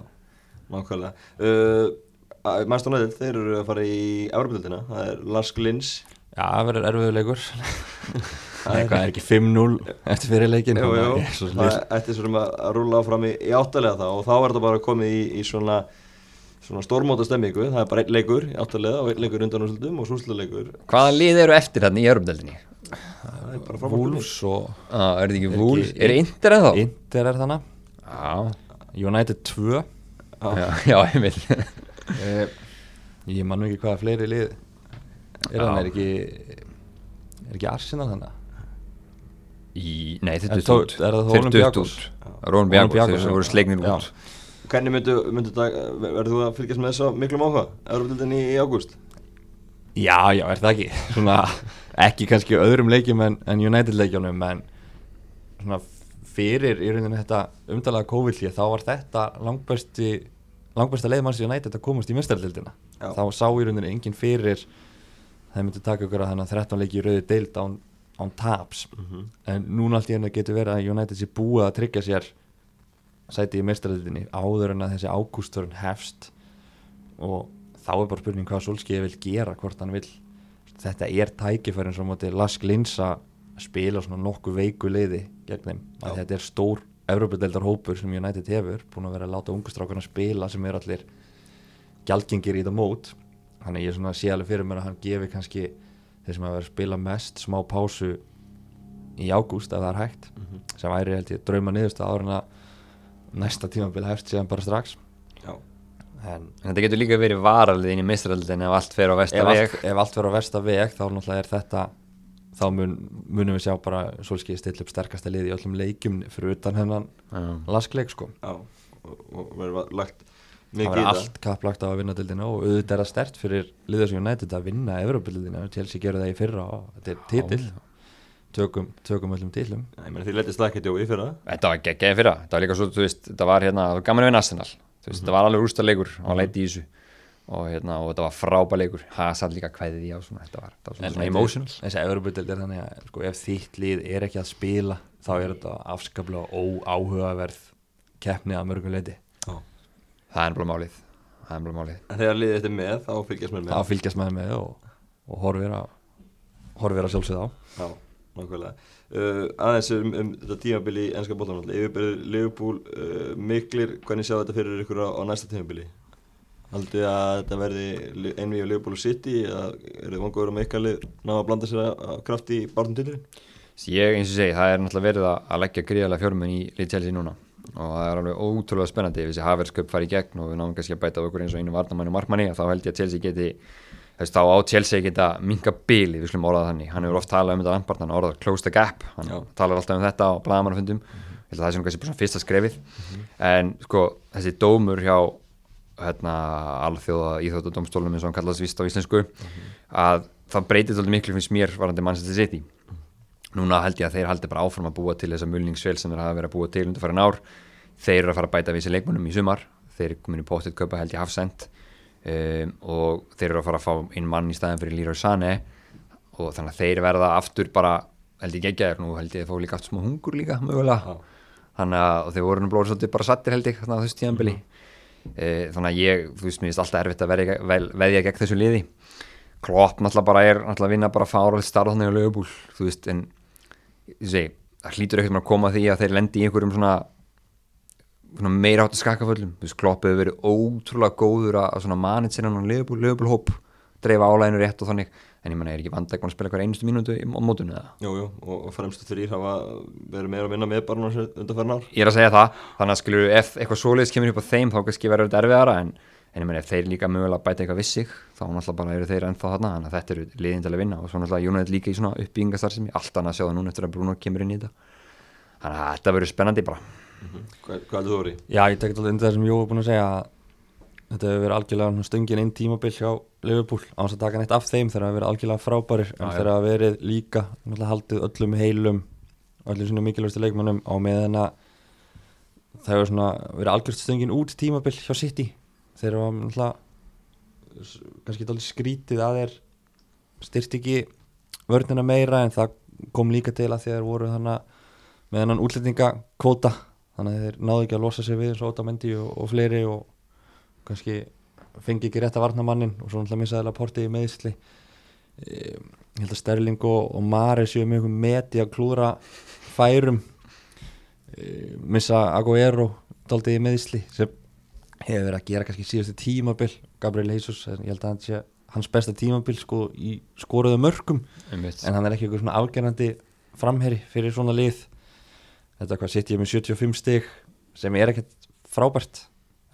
uh, Mæstur Næðil, þeir eru að fara í Evropildina, það er Lars Glins. Já, það verður erfiður leikur. Það er ekki 5-0 eftir fyrir leikin Jú, jú, er það list- ætti svo að rúla áfram í, í áttalega það og þá er þetta bara komið í, í svona svona stórmóta stemmingu, það er bara einn leikur í áttalega og einn leikur undan úrslutum og súsluleikur Hvaða lið eru eftir þarna í Europadeldinni? það er bara frábært Wolves og Ah, er ekki Wolves? ekki- Er Inter eða þá? Inter er þannig Já, United 2 já, já, ég vil eh, Ég man nú ekki hvaða fleiri lið Er hann, er ekki Er ekki Arsenal þannig Í, nei, út er Þeir Olympiakos? duttu út. Olympiakos, Olympiakos, þeir já. voru slegnir út. Hvernig myndu, myndu það, verður þú að fylgjast með þess að miklum áhuga, Evropildin í, í ágúst? Já, já, er það ekki? Svona, ekki kannski öðrum leikjum en, en United leikjunum en svona fyrir í rauninni þetta umdalaða COVID-lið þá var þetta langbæsti langbæsta leiðmanns United að komast í mestardildina Já. þá sá í rauninni enginn fyrir það myndi taka ykkur að þennan 13 leiki í rauði deild án, án taps. En núna allt í henni getur verið að United sé búið að tryggja sér sæti í mestardildinni áður en að þessi ágústurinn hefst. Og þá er bara spurning hvað Solskjaer vil gera hvort hann vil þetta er tækifærin svo móti Lask Linsa spila svona nokkuð veiku leiði gegn þeim, að þetta er stór Evropadeildar hópur sem United hefur búin að vera að láta ungustrákarna spila sem er allir gjaldgengir í þetta mót. Þannig ég er svona að sé alveg fyrir mér að hann gefi kannski þeir sem að vera að spila mest smá pásu í ágúst ef það er hægt sem væri held ég drauma niðurst áður en að næsta tímabil hefst síðan bara strax. Já, en En þetta getur líka verið varalið inn í mistraldin ef allt fer á vesta allt, veg. ef allt verður á versta veg þá náttúrulega er þetta þá mun, munum við sjá bara svolskið stilla upp sterkasta liði í öllum leikjum fyrir utan hennan Já. laskleik sko. Já, og, og verður lagt það mikið í verður það. allt kapplagt á að vinna dildina og auðvitað er það stert fyrir liður sem United að vinna Evropadildina Chelsea gerði það í fyrra og þetta er titill. Tökum, tökum öllum meni, Þið letist það ekkert jói fyrir það Þetta var geggjaði fyrra, þetta var líka svo, þú veist, þetta var hérna, það var gaman að vinna Arsenal, þú veist, þetta var alveg rústaleikur, hann var leitt í þessu og hérna, og þetta var frábæleikur, Hazard líka kvæðið í á svona, þetta var, þetta var svona, svona emotional. þessi Evropadild er þannig að sko, ef þitt lið er ekki að spila þá er þetta afskaplega óáhugaverð keppni að mörgum leiti Það er bara málið, það er bara málið. En þegar liðið þetta með, þá fylgjast mér með. Þá fylgjast maður með og, og horfir að horfir að sjálfsögða á. Já, nákvæmlega. Uh, Aðeins um, um þetta tímabili í ennska bóttan Yfirbyrður Liverpool uh, miklir, hvernig sjá þetta fyrir ykkur á, á næsta tímabili? Haldið að þetta verði einvið á Liverpool og City eða eru þið vangur um eitthvað lið ná að blanda sér að, að krafti í barnum til Ég, eins og segi, það er náttúrulega verið að, að leggja gríðarlega fjármenn í lið Chelsea núna. Og það er alveg ótrúlega spennandi. Ef þessi Haversköp fari í gegn og við náum kannski að bæta okkur eins og einu varnamann og markmanni þá held ég að Chelsea geti veist, þá á Chelsea geta minka bili við slum orðað þannig, hann hefur oft talað um þetta Lampard, hann orðað close the gap, hann Já. talar alltaf um þetta á blagamannafundum, held að það sé nú kannski svona fyrsta skrefið, en sko þessi dómur hjá hérna, alþjóða íþjóttadómstólum eins og hann kallast vist á íslensku að það breytir svolítið miklu finnst mér varandi Manchester City. Núna held ég að þeir haldi bara áfram að búa til þessa mulningsvel sem þeir hafa verið að búa til undir farin ár. Þeir eru að fara að bæta við sér leikmunum í sumar. Þeir eru komin í póttið kaupa held ég hafsend um, og þeir eru að fara að fá inn mann í staðin fyrir Leroy Sané. Og þannig að þeir verða aftur bara held ég ekki að nú held ég að fá líka aftur smá hungur líka mögulega. Þannig að og þeir voru nú blóður svolítið bara sattir held ég þannig að þessu tíðanbili mm. Þannig að ég, þú veist, mér finnst alltaf erfitt að verja, vel, veðja gegn þessu liði. Klopp náttúrulega bara er náttúrulega að vinna bara fárað starf þannig á lögubúl þú veist, en ég segi, það hlýtur ekkert að koma að því að þeir lendi í einhverjum svona, svona meira áttu skakaföllum þú veist, Klopp hefur verið ótrúlega góður að, að svona manið sér hann lögubúl, lögubúl hóp dreifa álæginu rétt og þannig en ég menna, er ekki vandæk að spila hver einustu mínútu í- á mótunu eða? Jú, jú, og, fremstu þrýr hafa verið meira að vinna með barnum undanferðin ár. Ég er að segja það, þannig að skilur ef eitthvað svoleiðis kemur upp á þeim þá kannski verður þetta erfiðara en, en ég meina ef þeir líka mögulega bæta eitthvað við sig þá náttúrulega bara eru þeir ennþá þarna þannig að þetta eru liðin til að vinna. Og svo náttúrulega United líka í svona uppbyggingastar sem ég allt annað að sjá það núna eftir að Bruno kemur inn í þetta. Þannig að þetta verður spennandi bara. Hvað, hvað heldur þú orði? Já, ég tek alltaf undir það sem Jó er búin að segja að þetta hefur verið algjörlega svona stöngin inn tímabil hjá Liverpool á þess að taka neitt af þeim þegar það hefur verið algjörlega frábærir en þegar það hefur verið líka haldið öllum heilum öllum svona mikilvægstu leikmannum á meðan að það hefur svona verið algjörst stöngin út tímabil hjá City. Eru náttúrulega s- kannski dálítið skrítið að þeir styrt ekki vörnina meira en það kom líka til að þeir voru þannig með hennan útlendingakvóta þannig að þeir náðu ekki að losa sig við eins og Otamendi og, og fleiri og kannski fengi ekki rétt að varna mannin og svo náttúrulega misaði Laporti í meðisli ég held að Sterling og, og Mare séu mjög meti að klúra færum. E, missa Aguero daldið í meðisli sem hefur verið að gera kannski síðustu tímabil Gabriel Jesus, ég held að hann sé hans besta tímabil sko í skoruðu mörgum Einmitt. en hann er ekki eitthvað svona afgerandi framherri fyrir svona lið. Þetta hvað sitt ég með 75 stig sem er ekkert frábært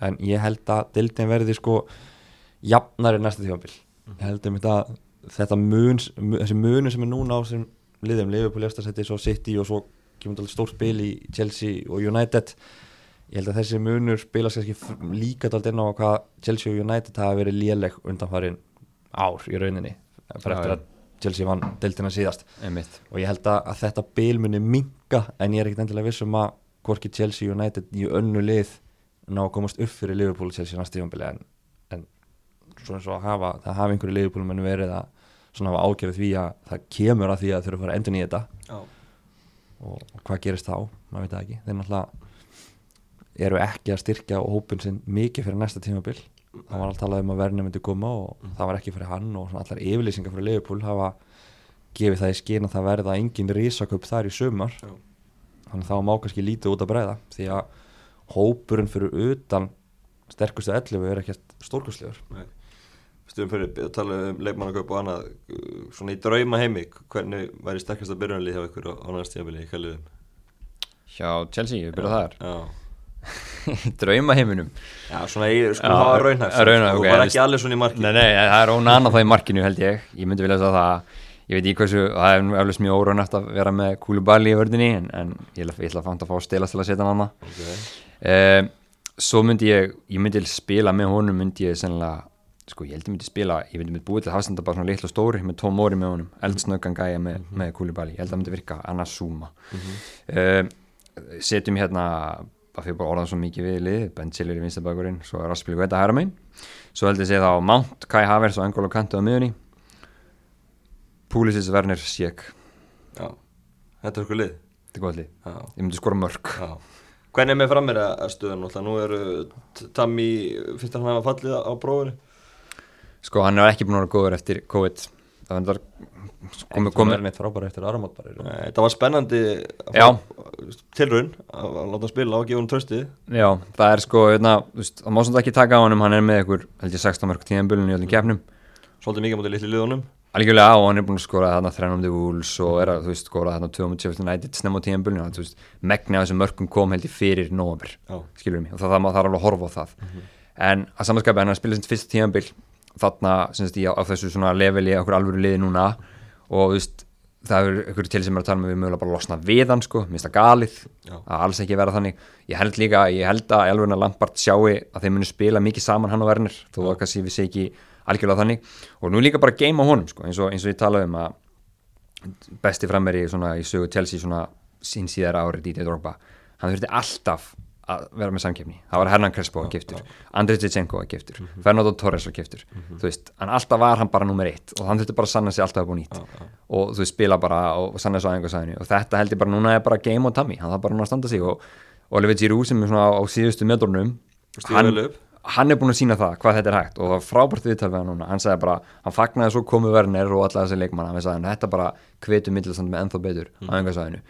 en ég held að dildin verði sko jafnari næsta tímabil. Ég held um þetta þetta mun, þessi munu sem er núna á sem liðum, Liverpool eftir að setja svo City og svo kemur þetta stórt spil í Chelsea og United. Ég held að þessi munur kannski f- líka dalt inn á hvað Chelsea og United hafa verið léleg undanfarin ár í rauninni fyrir eftir að Chelsea vann deildina síðast. Einmitt. og ég held að, þetta bil muni minka en ég er ekkert endilega viss um að hvorki Chelsea United í önnu lið ná að komast upp fyrir Liverpool Chelsea næst tífambili en, en svona svo að hafa, það hafa einhverju Liverpool menn verið að svona hafa ágjörð því að það kemur að því að þurfa að fara endur nýja þetta. Já. og, hvað gerist þá, maður veit það ekki. Þeir náttúrulega eru ekki að styrkja hópin sinn mikið fyrir næsta tímabil. Það var alltaf talað um að verðinu myndi koma og það var ekki fyrir hann og svona allar yfirlýsingar fyrir Liverpool hafa gefið það í skinn að það verða engin risaköp þar í sumar. Já. þannig þá má kannski lítið út að bregða því að hópurinn fyrir utan sterkustu 11 er ekkert stórkustlegur Stuðum fyrir að tala um leikmannakaup og annað svona í drauma heimi hvernig væri sterkast að byrjunarlið hjá ykkur á, á næst tímabili í kæliðum Hjá Chelsea, við byrjum þar. Já, Draumaheiminum Já svona í, sko, það var raunhæft. raunhæft, og ok, var en ekki allir svona í marki Nei, nei, það er ónana það í markinu held ég. Ég myndi vilja að það Ég veit ekki hversu, það er nú eflust mjög óraunæft að vera með kúluballi í vördinni en, en ég ætla, ég ætla að fanta að fá stelast til að setja hann annað okay. Um, Svo myndi ég, ég myndi spila með honum myndi ég sennilega Sko ég held ég myndi spila, ég myndi myndi búið til að hafstanda bara svona litla og stóri með tóm móri með honum eldsnöggan gæja með, með kúluballi, ég held að það myndi virka annars súma um, Setjum hérna að fyrir bara orðan svo mikið við lið Ben Chilwell í vinstabakurinn, svo Raspil Guetta hæra megin. Svo held ég sé þá Mount, Kai Havertz og Angolo Kanto á miðunni Púlisins Werner Sjeck Já, þetta er okkur lið. Þetta er gott lið, Já, ég myndi skora mörg já Hvernig er með frammeira að stöðun náttúrulega? Nú eru T- Tammy, finnst hann hafa fallið á prófinu? sko hann er ekki búin að vera góður eftir COVID. Það var komið komið komið neitt frábæra eftir Aramót bara í raun. Nei, Það var spennandi að tilraun að að láta hann spila og gefa hann tröstið já, það er sko, hérna, það má samt ekki taka á honum. Hann er með ykkur, held ég 16 mörg tíðanbölun í öllum keppnum. Svolítið mikið mútið litli liðunum algjörlega og hann er búin að skora þarna þrennum til Wolves og er að, þú veist, skora þarna 2 mútið Sheffield United snem á tíðanbölun þú veist, megni af þessum mörgum kom held ég fyrir november Já, skilur mig, og það, það, það er alveg að horfa á það. En að samanskapi hann að spila sem fyrst tíðanbíl þarna, sem sagt, í, á þessu svona leveli okkur alvöru liði núna og þú veist, það er ykkur til sem er að tala með við mögulega bara losna við hann sko, minnst það galið Já. að alls ekki vera þannig. Ég held líka, ég held að Og algjörlega þannig. Og nú líka bara á honum sko, eins og, eins og ég talaði um að besti frammeiri í sögu Chelsea svona sín síðar árið Díti Drogba hann þurfti alltaf að vera með samkefni það var Hernan Crespo að giftur Andrei Zichenko að giftur Fernando Torres að giftur. Þú veist, en alltaf var hann bara nummer eitt og hann þurfti bara að sanna sig alltaf upp á nýtt. Og þú veist, spila bara og, og sanna sig á einhversæðinu og þetta held ég bara núna er bara game og tammy. Hann þarf bara núna að standa sig og Oliver Giroud sem er svona á síðustu metrunum hann, hann er búin að sína það hvað þetta er hægt og það var frábært viðtal við hann núna. Hann sagði bara, hann fagnaði svo komu verðnir og alla þessi leikmann, hann sagði þetta bara hvetu millistand með ennþá betur á einhversæðinu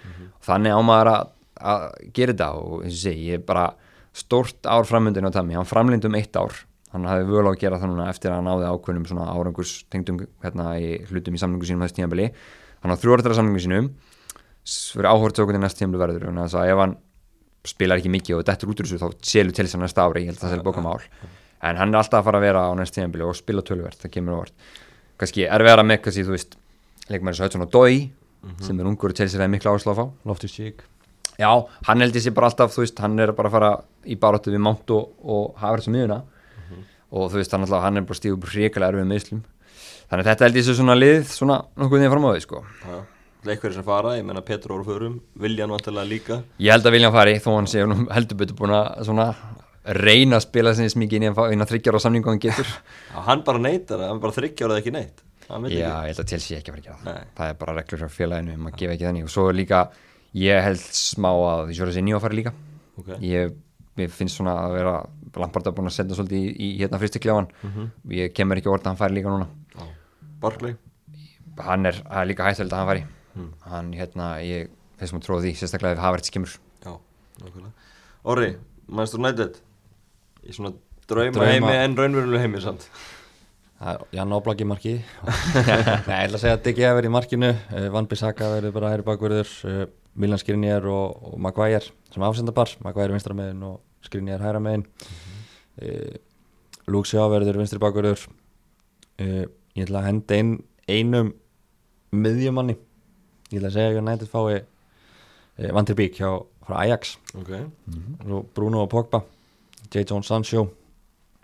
þannig á maður að, að gera þetta og eins og segi, ég er bara stórt ár framöndin á Tammy, hann framlindi um eitt ár. Hann hafði völu á að gera það núna eftir að hann náði ákveðnum svona árangurs tengdum hérna í hlutum í samlingu sínum þessi tímabili. Hann á þrjóðartara samlingu sínum spilar ekki mikið og dettur út úr þessu þá selur til þess að næsta ári, ég held að það selur bókamál en hann er alltaf að fara að vera á næst tímabili og spila tölvert, það kemur ávart kannski er vera með, kannski, þú veist leikmæri svo Hudson og Dói sem er ungur og til sér að mikla áherslu á að fá. Loftus Cheek. Já, hann held ég sér bara alltaf, þú veist, hann er bara að fara í baráttu við Mount og, og Havertz á miðuna og þú veist, hann, alltaf, hann er bara stíð upp hrikalega erfið meðslum þannig að þetta held ég sér svona lið svona nokkuð því því, sko. Já. Leikverðir sem fara, ég menna Petr Óru förum Viljan vantilega líka? Ég held að Viljan fari, þó hann sé heldur betur búin að svona reyna að spila sinni smikið inn í að þryggjar á samningu hann getur. Já, hann bara neytar, hann bara þryggjáraði ekki neitt. Hann veit Já, ekki. ég held að Chelsea ekki að að gera það. Það er bara reglur frá félaginu, maður gefa ekki þannig. Og svo er líka, ég held smá að því svo er þessi nýja að fara líka. Okay. ég, ég finnst svona að vera Lampard er búin að senda svolítið í, í hérna fristikljáan ég kemur ekki orða að hann fari líka núna. Barkley? Hann er, það er líka hættulegt að hann fari Mm. hann hérna, ég finnst maður tróð því sérstaklega ef Havertz kemur. Já, nákvæmlega. Orri, Manchester United. Í svona drauma, Drauma. heimi en raunverulega heimi samt. Oblak í marki. Nei, ég ætla að segja að Diggi hefur verið í markinu. Uh, Van Bissaka verður bara hæri bakverður uh, Milan Skriniar og, og Maguire sem afsendabar, Maguire vinstra megin og Skriniar hæra megin. Uh, Luke Sjá verður vinstri bakverður Ég ætla að henda ein, einum miðjumanni Ég ætla að segja að United fái uh, Van der Beek hjá frá Ajax. Ok, og Bruno og Pogba J. John Sancho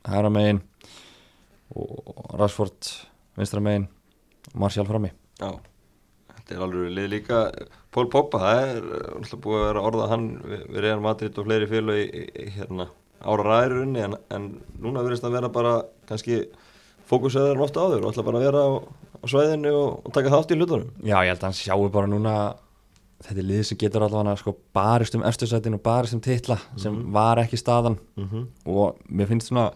hæra megin og Rashford vinstra megin Martial frammi. Já. Þetta er alveg lið líka. Pól Poppa, það er uh, alltaf búið að vera orðað hann við, við Real Madrid og fleiri félag í, í, hérna, ára ræðurunni en, en núna verðist að vera bara kannski fókusaður ofta áður og alltaf bara vera á, á svæðinu og, og taka þátt í hlutunum? Já, ég held að hann sjáu bara núna þetta er lið sem getur allavega sko barist um eftirsætin og barist um titla sem var ekki staðan. Mm -hmm. og mér finnst svona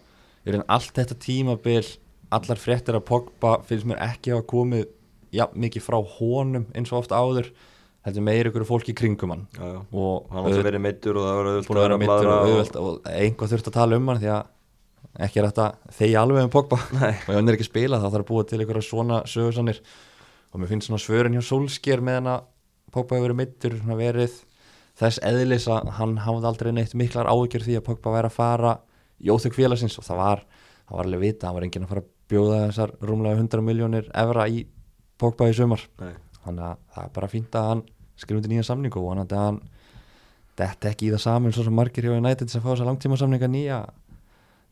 í raun allt þetta tímabil allar fréttir að Pogba finnst mér ekki hafa komið ja, mikið frá honum eins og oft áður. Þetta er meira ykkur fólk í kringum hann. Já, já. Og Hann har alltaf verið meittur og það var að vera mittur og auðvelt og einhvað þurft að tala um hann því að ekki er þetta þegi alveg um Pogba. Nei. og ef hann er ekki að spila þá þarf að búa til einhverja svona sögursannir og mér finnst svona svörin hjá Solskjær með hann að Pogba hefur verið mittur verið þess eðlis að hann hafði aldrei neitt miklar áhyggjur því að Pogba væri að fara í óþökk félagsins. Og það var, það var alveg vita, hann var enginn að fara að bjóða þessar rúmlega 100 miljónir evra í Pogba í sumar. Nei. þannig að það er bara fínt að hann skrifa undir nýja samningu og hann detti ekki í það saman svo sem margir hjá United sem fá þessar langtíma samninga nýja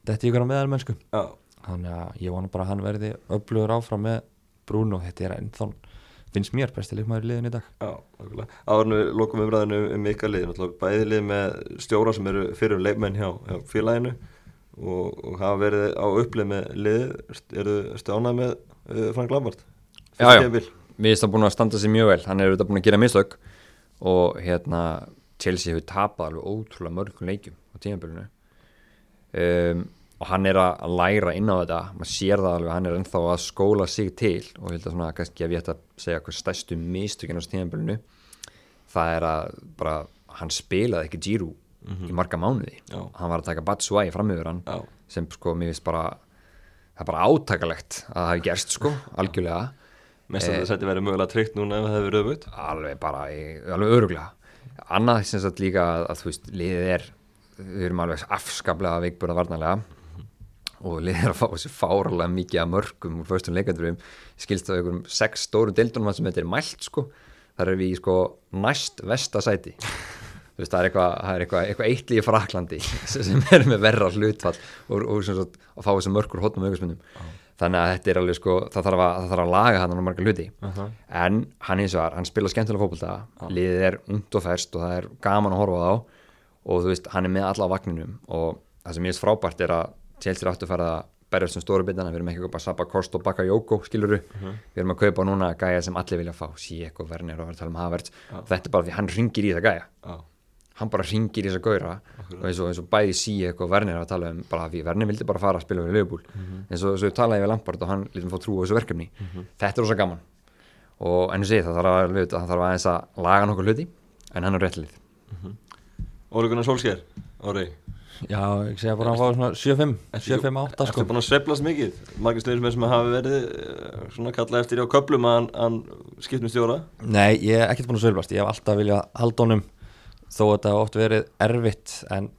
detti ykkur á meðalmennsku. Já, þannig að ég vona bara að hann verði öflugur áfram með Bruno. Þetta er ennþá finnst mér besti leikmaður í liðin í dag. Já, okkurlega Árnu lokum umræðinu um ykkar lið náttúrulega bæði lið með stjóra sem eru fyrir leikmenn hjá, hjá félaginu og, og hafa verið á upplið með lið. Eru stjánað með uh, Frank Lampard? Já, já. Tímabil. Mér finnst það búin að standa sig mjög vel, hann er búin að gera mistök og hérna Chelsea hefur tapað alveg ótrúlega mörgum leikjum á tímabilinu um, og hann er að læra inn á þetta, maður sér það alveg hann er ennþá að skóla sig til. Og ég held að svona kannski ef ég ætti að segja hvað stærstu mistökinn á tímabilinu það er að bara hann spilaði ekki Giroud í marga mánuði. Já. hann var að taka Batshuayi fram yfir hann Já. sem sko mér finnst bara það er bara átakalegt að það hafi gerst sko algjörlega. Mest að þetta verið mögulega tryggt núna ef það hefur auðvöld alveg bara, alveg öruglega annað sem sagt líka að, að þú veist, liðið er við erum alveg afskaplega veikburða varnarlega og liðið er að fá þessi fáralega mikið að mörgum úr fyrstum leikandurum skilst það einhverjum sex stóru deildunum sem þetta er mælt sko, þar er við í sko næst vestasæti þú veist, það er eitthvað, það eitthvað, eitthvað eitt líf fraklandi sem er með verra hlutfall og, og sagt, að fá þessi mörgur hóttum auðvitsmyndum þannig að þetta er alveg sko, það þarf að, það þarf að laga hann á marga hluti. En hann eins og var, hann spila skemmtilega fótbolta. Liðið er ungt og ferst og það er gaman að horfa á og þú veist, hann er með alla vagninum og það sem ég veist frábært er að Chelsea er aftur að fara að berjast um stóru bitana, við erum ekki að kaupa Saba Kost og Baka Jóko, skiluru við erum að kaupa núna gæja sem allir vilja fá. Sieck og Werner og að tala um Havertz. Þetta er bara því hann ringir í það gæja. Já, hann bara ringir í þessa gauðra. Og eins og, eins og bæði Sieck og Werner að tala um bara því Werner vildi bara fara að spila við Leopold eins og, eins og talaði ég við Lampard og hann lítum fá trú á þessu verkefni. Þetta er rosa gaman. Og en þú segir það þarf að, aðeins að laga nokkuð hluti en hann er réttlið Óli Gunnar Solskjær Óri, Já, ég segja bara að hann fá svona 7-5 7-5-8 sko Ertu búin að sveiflast mikið? Margir stöðum sem hafi verið eh, svona kallað eftir á köplum að hann, skiptum stjóra Nei, ég er ekkert búin að sögulast Ég hef alltaf viljað halda honum þó að þetta hafa oft verið erfitt en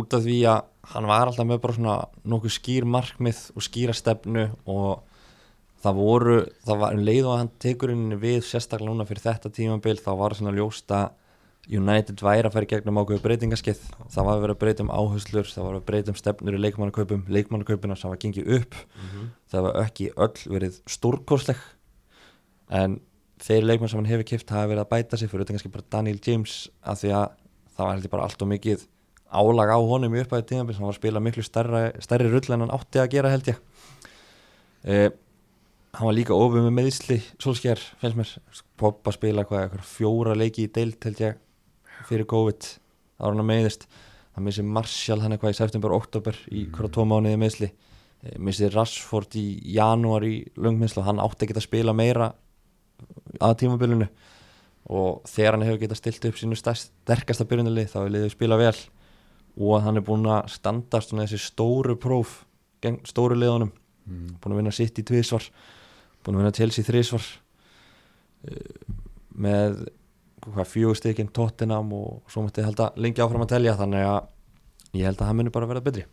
út af því að hann var alltaf með bara svona nokkuð skýr markmið og skýra stefnu og það voru, það var um leið og hann tekur inn við sérstaklega núna fyrir þetta tímabil þá var svona ljóst að United væri að í gegnum ákveðu breytingaskið það var að vera að breyta um áherslur það var að breyta um stefnur í leikmannakaupum. Leikmannakaupina sem var gengið upp. Það var ekki öll verið stórkostleg. En þeir leikmenn sem hann hefur kipt hafa verið að bæta sig fyrir þetta kannski bara Daniel James af því að það var heldur bara allt og mikið álag á honum í upphæði tímabil sem var að spila miklu stærri, stærri rull en hann átti að gera held ég. E, hann var líka ofið með meðsli Solskjær, finnst mér. Poppa spila hvað, eitthvað fjóra leiki í deild held ég fyrir COVID ára hann að meðist hann missi Marshall hann eitthvað í september og oktober í hverja tvo mánuði meðsli missi Rashford í janúar í lungminnslu, hann átti ekki að spila meira að tímabilinu. Og þegar hann hefur getað stilt upp sínu sterkasta byrjunali þá er liðið spila vel. Og hann er búin að standast svona þessi stóru próf stóru liðunum. Mm. búin að vinna sitt í tvísvar búin að vinna Chelsea þrísvar uh, með fjögustekinn Tottenham og svo mætti ég held að lengi áfram að telja þannig að ég held að hann muni bara verða betri.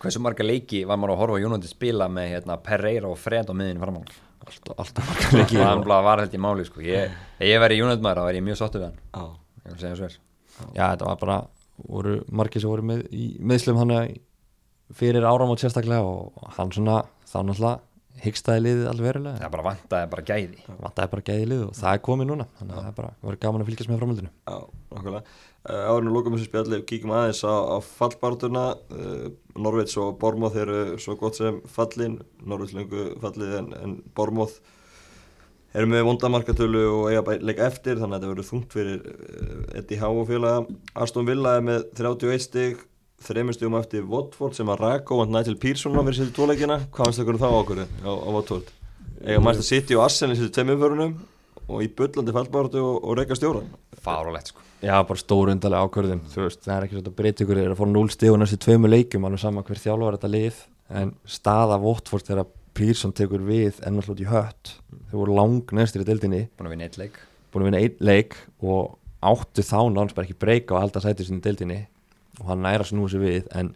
Hversu marga leiki var maður að horfa Jónandi spila með hérna, Pereira og Fred á miðin framann alltaf, alltaf marga leiki Það og, var held í máli sko. ég, ég væri Jónandi maður þá væri ég mjög sáttu við hann. Já, Ég vil segja svo já þetta var bara voru margir sem voru með í meðslum hann fyrir áramót sérstaklega og hann svona þá náttúrulega hyggstaði liðið alveg verulega. Það bara vantaði bara gæði. Vantaði bara gæði liðið og það er komið núna þannig að það er bara voru gaman að fylgjast með framöldinu já, nákvæmlega. Uh, Árinu lókum þessu spjalli, kíkjum aðeins á, á fallbártuna uh, Norveits og Bormóð eru svo gott sem fallin. Norveits lengu fallið en, en Bormóð eru með vondamarkatölu og eiga bara leik eftir þannig að þetta verður þungt fyrir uh, Eddie Há og félaga. Aston Villa er með 31 stig þreymur stigum eftir Watford sem að Rako og Nigel Pearson á verið sér tóleikina hvað finnst ykkur um þá okkur á, á Watford? Eiga Master City og Arsenal í sér tveimum förunum og í bullandi fallbáratu og, og reyka stjóran Fáralegt sko. Já, bara stór undarlega ákvörðum þú veist, það er ekki svona að breyta ykkur er að fóra 0 stíð og næstu tveimu leikum, alveg sama hver þjálfar þetta lið, en staða Votford þegar Pearson tekur við ennvall út í hött, þau voru lang næstir í deildinni, Búin að vinna eitt leik. Búin að vinna einn leik og áttu þá náttúrulega bara ekki breyka og halda sætið sinni í deildinni og hann næra snúið sér við, en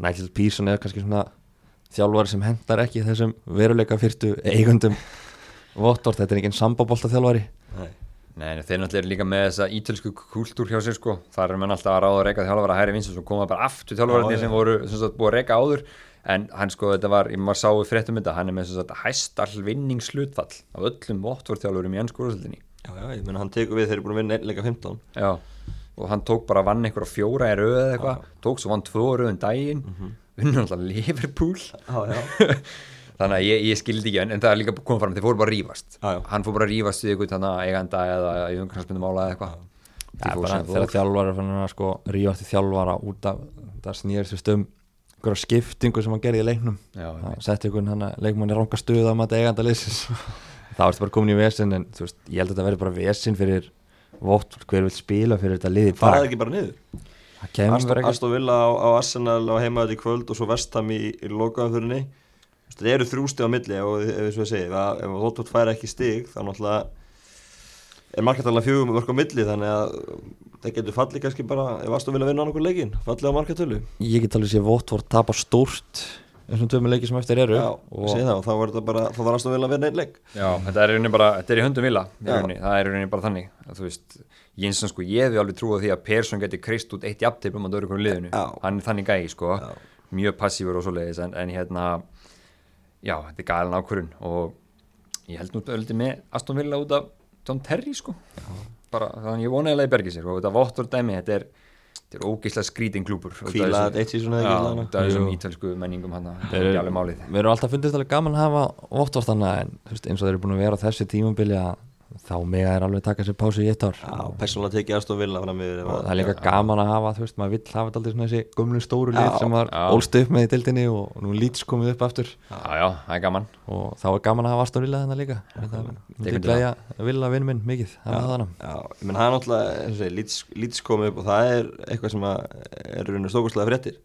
Nigel Pearson er kannski svona þjálfari sem hendar ekki þessum veruleika fyrstu eigundum. Votford, þetta er ekki einn sambabólta þjálfari Nei. Nei, en þeir náttúrulega eru líka með þessa ítölsku kultúr hjá sér sko. Þar er mann alltaf að ráða að reyka þjálfara hæri vinst og koma bara aftur Já, þjálfararnir já. sem voru sem sagt, búið að reyka áður. En hann sko þetta var, ég maður sáu fréttum þetta hann er með þess að hæstall vinningslutfall af öllum vottvorð þjálfurum í ennsku úrsöldinni Já, já, ég meina hann tekur við þeir eru búin að vinna einn leika 15 Já, og hann tók bara vann einhverja fjóra í röð eða eitthvað, tók svo vann tvö röðun daginn, mm -hmm. vinnur alltaf Liverpool þannig að ég, ég skildi ekki en, en það er líka komið fram, þeir fóru bara að já. hann fór bara að rífast við eitthvað þannig að eiganda eða í umkvæmstmyndum ála eða eitthvað. Þegar þjálfara fann hann að sko rífast í þjálfara út af það snýrist um einhverja skiptingu sem hann gerði í leiknum. Setti einhvern leikmann í ranga stuða um að eiganda liðsins. Þá ertu bara komin í vesen en veist, ég held að þetta verði bara vesen fyrir vótt, hver vil spila fyrir þetta liði Það er ekki bara niður. Aston, Villa á, á Arsenal á heimaðið í kvöld og svo Vestham í, í lokaðanþurinni Það eru þrjústi á milli og ef að segja ef, Votvort fær ekki stig þá náttúrulega er markatallega fjögum mörg á milli þannig að það getur fallið kannski bara ef Aston Villa vinna á nokkur leikin fallið á markatölu. Ég get alveg sé vótt voru tapa stórt þessum tömur leiki sem eftir eru. Já, og það og þá var þetta bara þá var Aston Villa að vinna einn leik. Já, þetta er, í rauninni bara, þetta er í höndum í rauninni. það er í rauninni bara þannig. Að þú veist, Jinsson sko, ég hefði alveg trúið því að Persson geti kreist út eitt jafntefnum á dörru hverju liðinu, Já. hann er þannig gæi sko, Já. mjög passífur og svoleiðis en, en hérna, já, þetta er gælan ákvörun og ég held nú ölliti með Aston Villa út af John Terry sko, bara þannig ég vonaði að leiði bergi sér. Og þetta vottur dæmi, þetta er þetta er ógeðslega skrítin klúpur Hvíla þetta eitt síðan eða Já, ekki lana. þetta er Jú. ítölsku menningum hann það Þeir er ekki alveg málið við erum alltaf fundist alveg gaman að hafa þannig en veist, eins og þeir eru búin að vera á þessi tímabili að þá mega er alveg taka sér pásu í eitt ár. Já, persónulega tekið yfir ef og að- það er líka gaman að hafa þú veist, maður vill hafa svona þessi gömlu stóru lið Já, sem var já. ólst upp með í dildinni og nú lýts komið upp aftur. Já, já, það er gaman. Og þá er gaman að hafa Aston Villa þarna líka. Þetta myndi Tekur glæja Villa vinn minn mikið að þarna. Já, ég menn það er náttúrulega og Leeds komið upp og það er eitthvað sem að er rauninu stókustlega fréttir.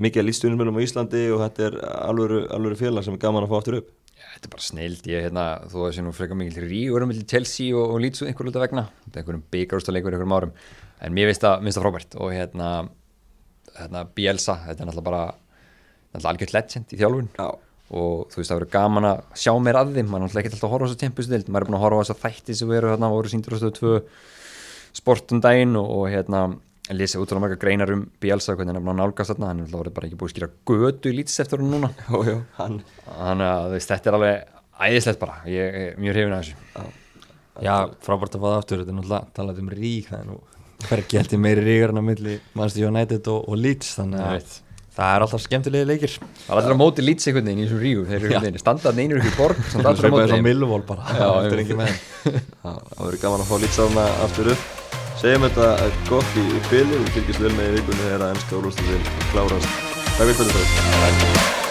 Mikið að lýtstunumölum á Íslandi og þetta er alvöru, alvöru félag sem er gaman að fá aftur upp. Já, þetta er bara snild, ég hérna, þó að sé nú frekar mikil rígur um Chelsea og, og Leeds og einhver luta vegna, þetta er einhverjum byggarústaleikur einhverjum árum, en mér finnst það, það frábært og hérna, hérna Bielsa, þetta er náttúrulega bara náttúrulega algjört legend í þjálfun Já, og þú veist það verður gaman að sjá mér að þeim, maður er náttúrulega ekki alltaf að horfa á þessa tempusdild, maður er búin að horfa á þessa þætti sem eru þarna, voru síndur á stöðu tvö sportum daginn og, og hérna en lýsa útrúlega marga greinar um Bielsa hvernig hann er nálgast þarna, hann er alveg bara ekki búið að skýra götu lítist eftir hún núna. Þannig að þetta er alveg æðislegt bara, ég er mjög hrifin að þessu. Já, Já frábært að faða aftur. Þetta er náttúrulega talað um rík það er nú hverkið heldur meiri ríkarna millir Manchester United og, og Leeds þannig að Nei. það er alltaf skemmtilegi leikir. Það er alltaf að móti Leeds einhvern veginn í þessum ríku standað neynur ykkur borg Það er alltaf að móti segjum þetta gott í bylju og fylgjast vel með í vikunni þegar að ennska úrlústum til klárast. Takk fyrir þetta.